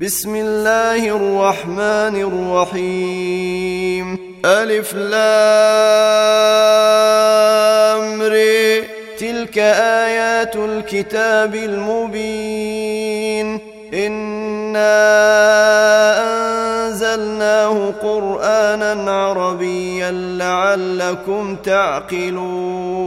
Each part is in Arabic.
بسم الله الرحمن الرحيم. ألف لام ري تلك آيات الكتاب المبين. إنا أنزلناه قرآنا عربيا لعلكم تعقلون.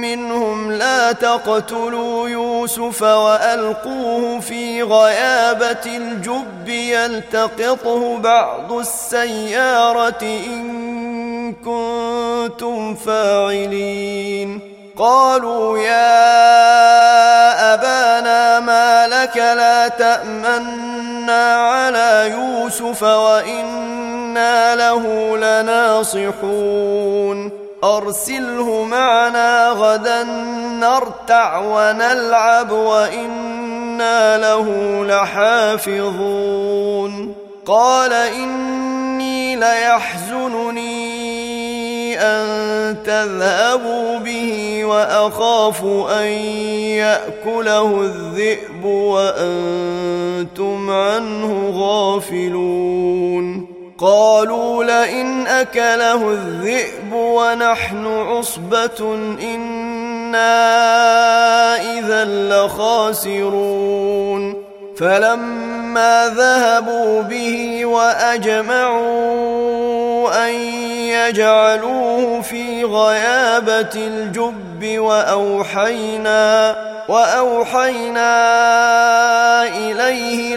منهم لا تقتلوا يوسف وألقوه في غيابة الجب يلتقطه بعض السيارة إن كنتم فاعلين. قالوا يا أبانا ما لك لا تأمنا على يوسف وإنا له لناصحون. أرسله معنا غدا نرتع ونلعب وإنا له لحافظون. قال إني ليحزنني أن تذهبوا به وأخاف أن يأكله الذئب وأنتم عنه غافلون. قالوا لئن أكله الذئب ونحن عصبة إنا إذا لخاسرون. فلما ذهبوا به وأجمعوا أن يجعلوه في غيابة الجب وأوحينا وأوحينا إليه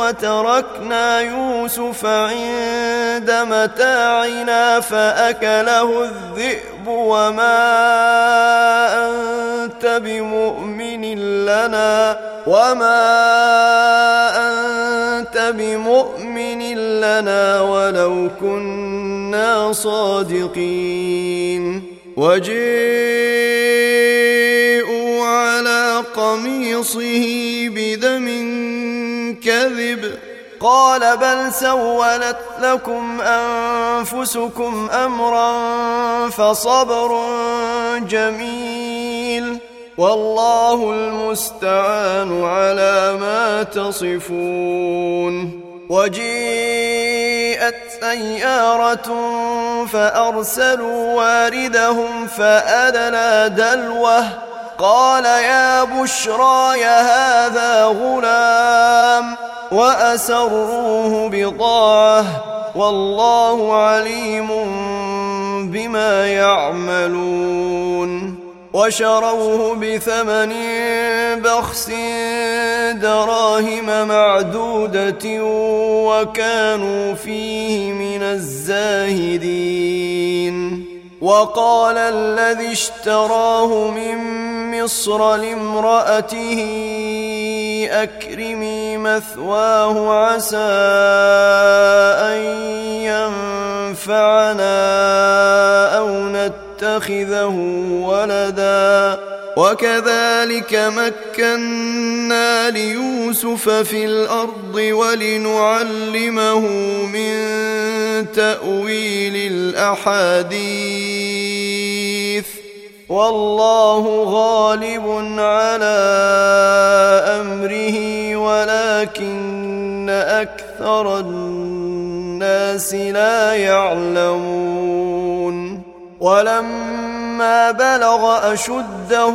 وتركنا يوسف عند متاعنا فأكله الذئب وما أنت بمؤمن لنا وما أنت بمؤمن لنا ولو كنا صادقين. وجيءوا على قميصه بدم كذب قال بل سولت لكم أنفسكم أمرا فصبر جميل. والله المستعان على ما تصفون. وجيءت سيارة فأرسلوا واردهم فادلى دلوه قال يا بشرى يا هذا غلام وأسروه بضاعه والله عليم بما يعملون وشروه بثمن بخس دراهم معدودة وكانوا فيه من الزاهدين وقال الذي اشتراه من مصر لامرأته أكرمي مثواه عسى أن ينفعنا أو نتخذه ولدا. وكذلك مكنا ليوسف في الأرض ولنعلمه من تأويل الأحاديث. والله غالب على أمره ولكن أكثر الناس لا يعلمون. ولما بلغ أشده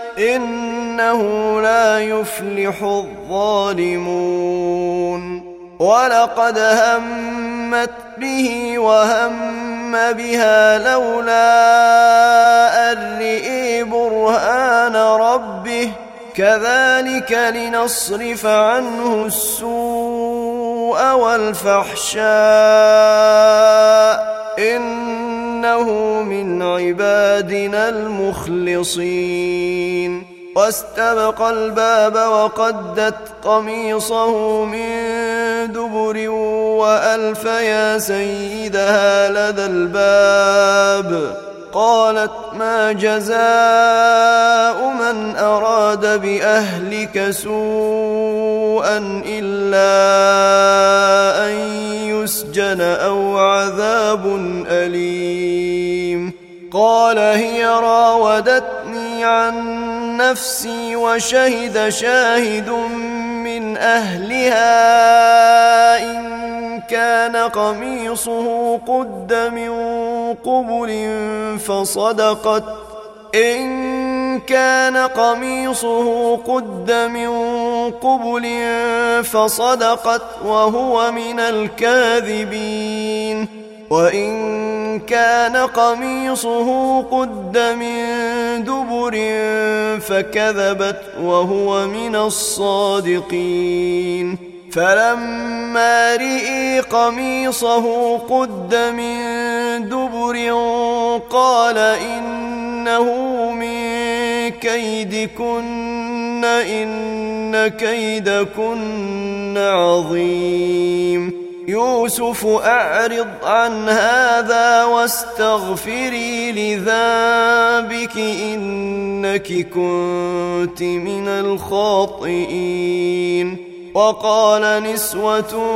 إنه لا يفلح الظالمون. ولقد همت به وهم بها لولا أن رئي برهان ربه. كذلك لنصرف عنه السوء والفحشاء. إنه من عبادنا المخلصين. واستبق الباب وقدت قميصه من دبر وألف يا سيدها لدى الباب. قالت ما جزاء من أراد بأهلك سوءا إلا أن يسجن أو عذاب أليم. قال هي راودتني عن نفسي وشهد شاهد من أهلها إن كان قميصه قد من قبل فصدقت إن كان قميصه قد من قبل فصدقت وهو من الكاذبين وإن كان قميصه قد من دبر فكذبت وهو من الصادقين. فلما رئي قميصه قد من دبر قال إنه من كيدكن إن كيدكن عظيم. يوسف أعرض عن هذا واستغفري لذنبك إنك كنت من الخاطئين. وقال نسوة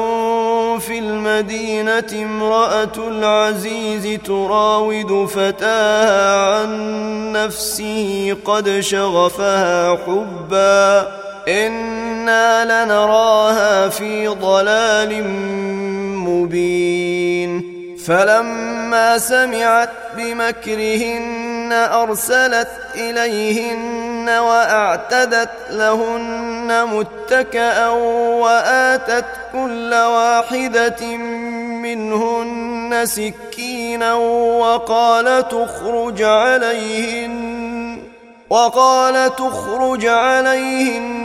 في المدينة امرأة العزيز تراود فتاها عن نفسه قد شغفها حبا. أنا لنراها في ضلال مبين فلما سمعت بمكرهن ارسلت اليهن واعتدت لهن متكئا واتت كل واحدة منهن سكينا وقال تخرج عليهن وقال تخرج عليهن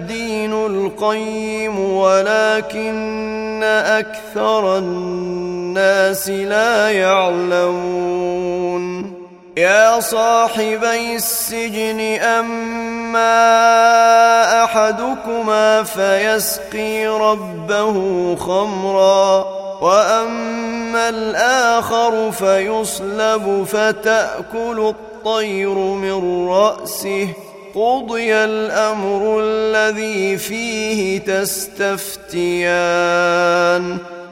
القيم ولكن أكثر الناس لا يعلمون يا صاحبي السجن اما احدكما فيسقي ربه خمرا واما الآخر فيصلب فتاكل الطير من راسه قضي الامر الذي فيه تستفتيان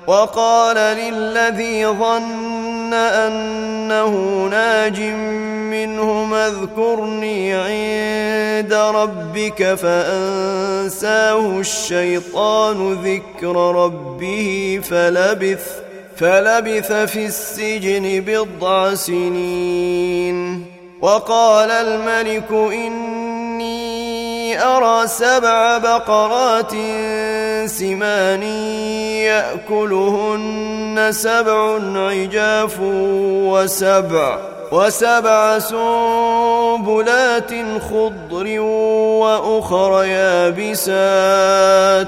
وقال للذي ظن أنه ناج منهم اذكرني عند ربك فأنساه الشيطان ذكر ربه فلبث فلبث في السجن بضع سنين وقال الملك إني أرى سبع بقرات سمان يأكلهن سبع عجاف وسبع وسبع سنبلات خضر وأخر يابسات.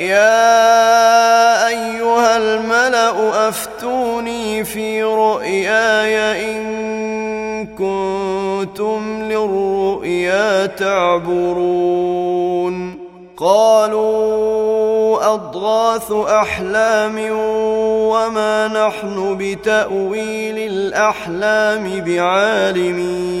يا أيها الملأ أفتوني في رؤياي إن كنتم للرؤيا تعبرون قالوا أضغاث أحلام وما نحن بتأويل الأحلام بعالمين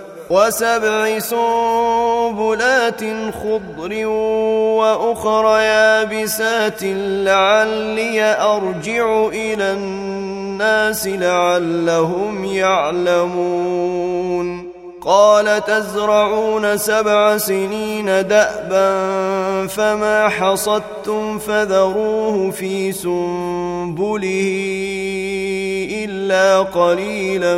وسبع سنبلات خضر وأخر يابسات لعلي أرجع إلى الناس لعلهم يعلمون. قال تزرعون سبع سنين دأبا فما حصدتم فذروه في سنبله إلا قليلا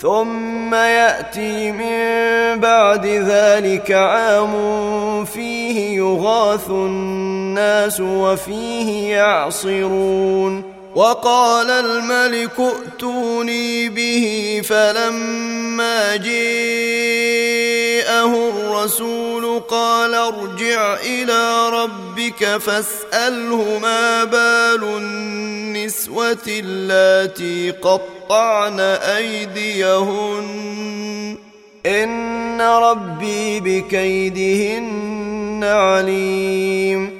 ثم يأتي من بعد ذلك عام فيه يغاث الناس وفيه يعصرون وقال الملك ائتوني به فلما جاءه الرسول قال ارجع إلى ربك فاسأله ما بال النسوة اللاتي قطعن أيديهن. إن ربي بكيدهن عليم.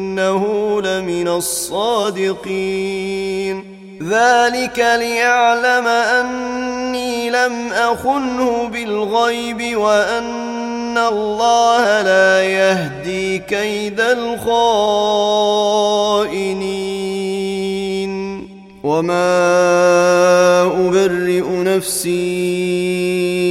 وانه لمن الصادقين. ذلك ليعلم أني لم أخنه بالغيب وأن الله لا يهدي كيد الخائنين. وما أبرئ نفسي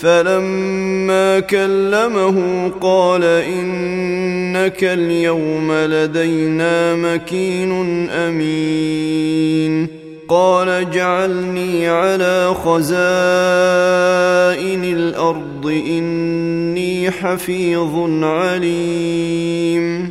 فلما كلمه قال إنك اليوم لدينا مكين أمين. قال اجعلني على خزائن الأرض إني حفيظ عليم.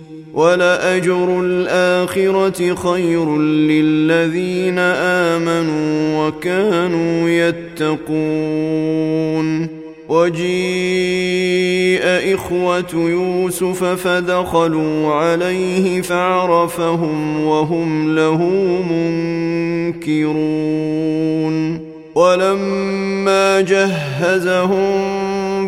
ولأجر الآخرة خير للذين آمنوا وكانوا يتقون. وجيء إخوة يوسف فدخلوا عليه فعرفهم وهم له منكرون. ولما جهزهم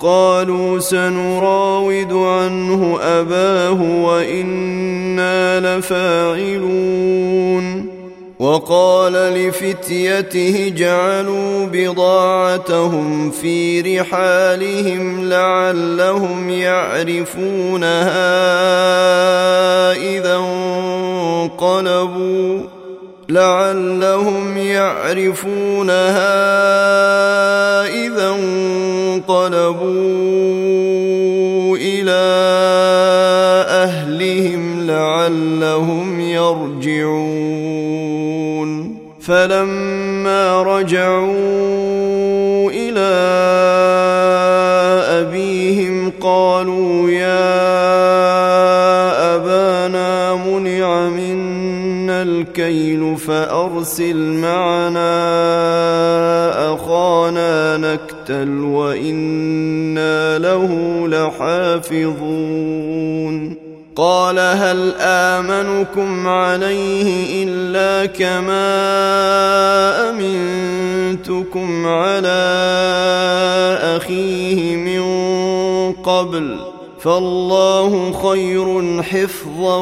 قالوا سنراود عنه أباه وإنا لفاعلون. وقال لفتيته جعلوا بضاعتهم في رحالهم لعلهم يعرفونها إذا انقلبوا. لعلهم يعرفونها انقلبوا إلى أهلهم لعلهم يرجعون. فلما رجعوا إلى أبيهم قالوا يا أبانا منع منا الكيل فأرسل معنا نقتل وإنا له لحافظون. قال هل آمنكم عليه إلا كما أمنتكم على أخيه من قبل؟ فالله خير حفظا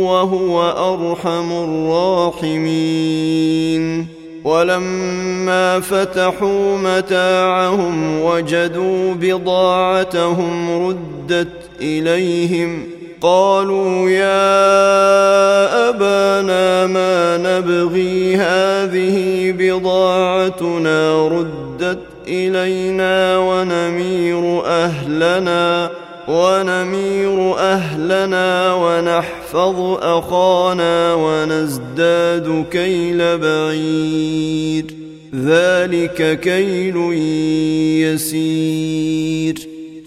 وهو أرحم الراحمين. ولما فتحوا متاعهم وجدوا بضاعتهم ردت إليهم قالوا يا أبانا ما نبغي هذه بضاعتنا ردت إلينا ونمير أهلنا ونمير أهلنا ونحفظ أخانا ونزداد كيل بعير. ذلك كيل يسير.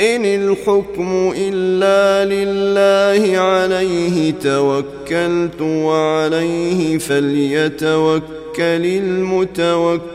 إن الحكم إلا لله عليه توكلت وعليه فليتوكل المتوكلون.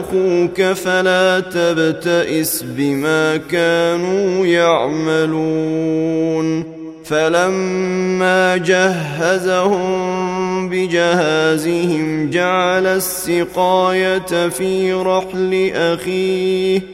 أخوك فلا تبتئس بما كانوا يعملون. فلما جهزهم بجهازهم جعل السقاية في رحل أخيه.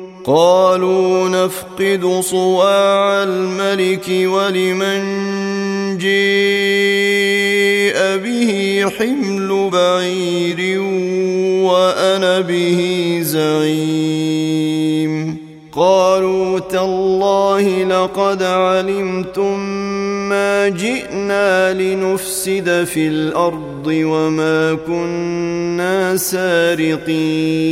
قالوا نفقد صواع الملك ولمن جيء به حمل بعير وأنا به زعيم. قالوا تالله لقد علمتم ما جئنا لنفسد في الأرض وما كنا سارقين.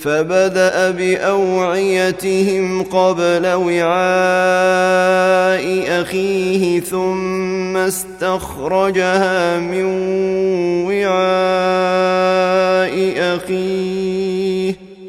فبدأ بأوعيتهم قبل وعاء أخيه ثم استخرجها من وعاء أخيه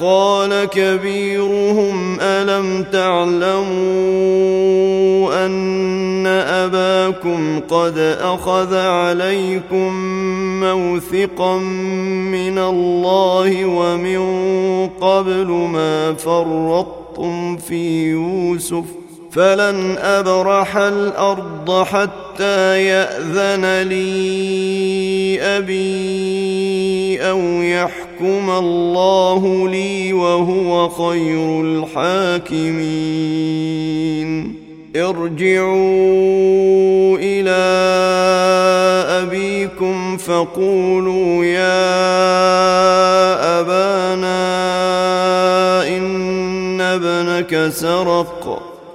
قال كبيرهم ألم تعلموا أن أباكم قد أخذ عليكم موثقا من الله ومن قبل ما فرطتم في يوسف؟ فلن ابرح الأرض حتى ياذن لي ابي أو يحكم الله لي وهو خير الحاكمين ارجعوا إلى ابيكم فقولوا يا ابانا ان ابنك سرق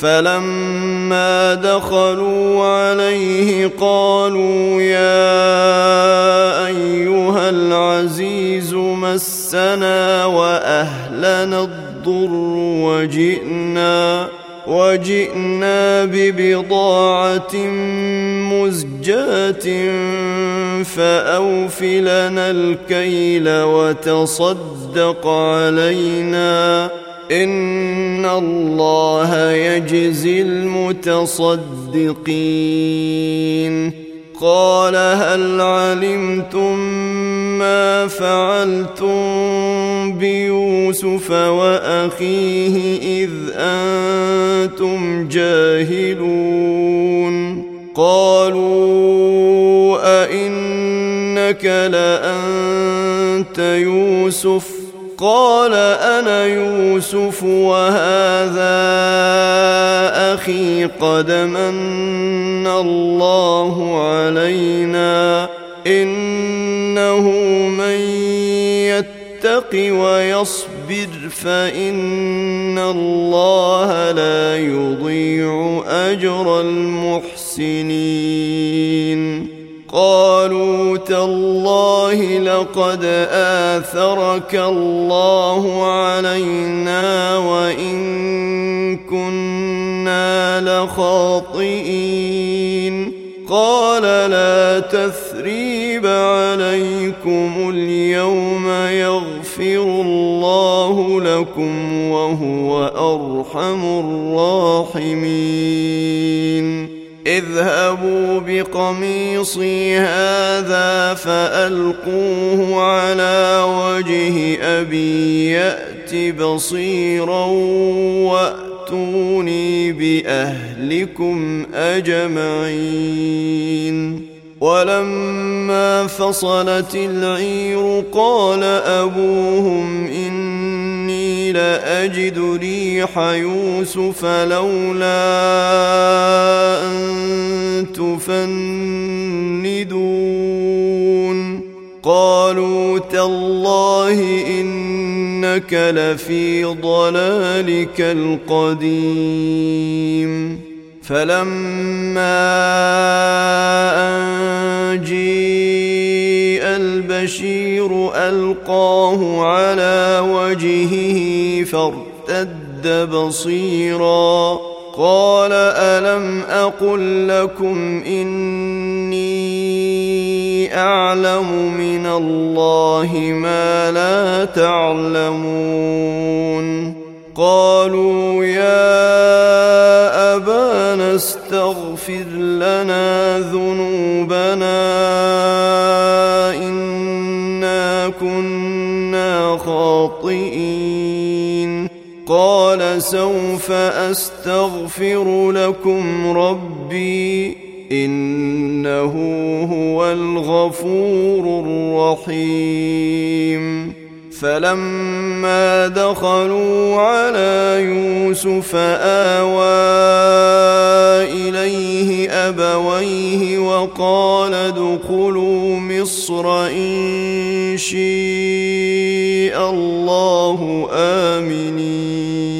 فلما دخلوا عليه قالوا يا أيها العزيز مسنا وأهلنا الضر وجئنا وجئنا ببضاعة مزجاة فأوف لنا الكيل وتصدق علينا. إن الله يجزي المتصدقين. قال هل علمتم ما فعلتم بيوسف وأخيه إذ أنتم جاهلون؟ قالوا أئنك لأنت يوسف؟ قال أنا يوسف وهذا أخي قد من الله علينا إنه من يتق ويصبر فإن الله لا يضيع أجر المحسنين قالوا تالله لقد آثرك الله علينا وإن كنا لخاطئين. قال لا تثريب عليكم اليوم يغفر الله لكم وهو أرحم الراحمين. اذهبوا بقميصي هذا فألقوه على وجه أبي يأت بصيرا وأتوني بأهلكم أجمعين. ولما فصلت العير قال أبوهم لأجد ريح يوسف لولا أن تفندون. قالوا تالله إنك لفي ضلالك القديم. فلما أن جيء البشير ألقاه على وجهه فارتد بصيرا. قال ألم أقل لكم إني أعلم من الله ما لا تعلمون. قالوا يا قال سوف أستغفر لكم ربي إنه هو الغفور الرحيم. فلما دخلوا على يوسف آوى إليه أبويه وقال ادخلوا مصر إن شاء الله آمنين.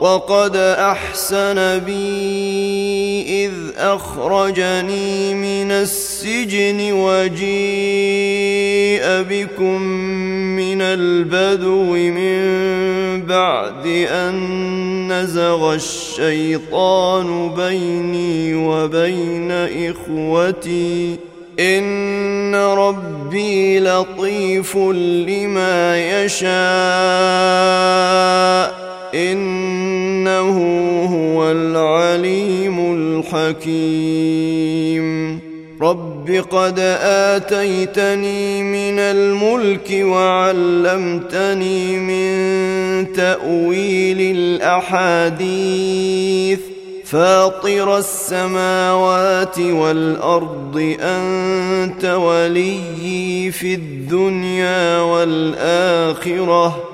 وقد أحسن بي إذ أخرجني من السجن وجيء بكم من البدو من بعد أن نزغ الشيطان بيني وبين إخوتي. إن ربي لطيف لما يشاء. إنه هو العليم الحكيم. رب قد آتيتني من الملك وعلمتني من تأويل الأحاديث. فاطر السماوات والأرض أنت وليي في الدنيا والآخرة.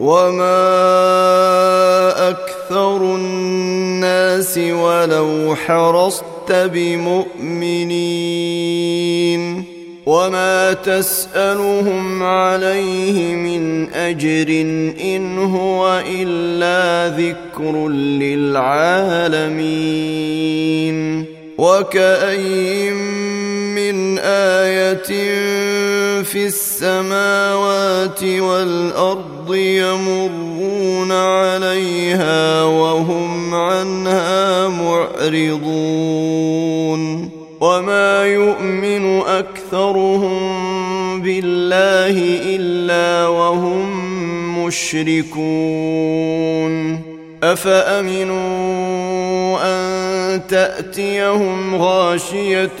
وما أكثر الناس ولو حرصت بمؤمنين وما تسالهم عليه من اجر ان هو الا ذكر للعالمين وكاين من آية في السماوات والأرض يمرون عليها وهم عنها معرضون وما يؤمن أكثرهم بالله إلا وهم مشركون أفأمنوا أن تأتيهم غاشية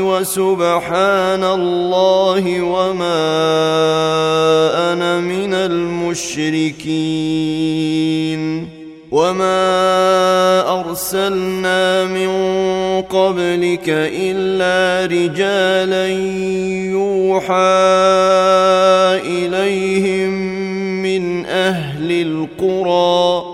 وسبحان الله وما أنا من المشركين وما أرسلنا من قبلك إلا رجالا يوحى إليهم من أهل القرى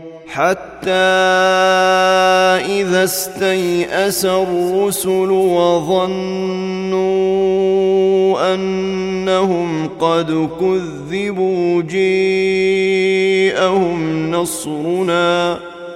حتى إذا استيأس الرسل وظنوا أنهم قد كذبوا جيءهم نصرنا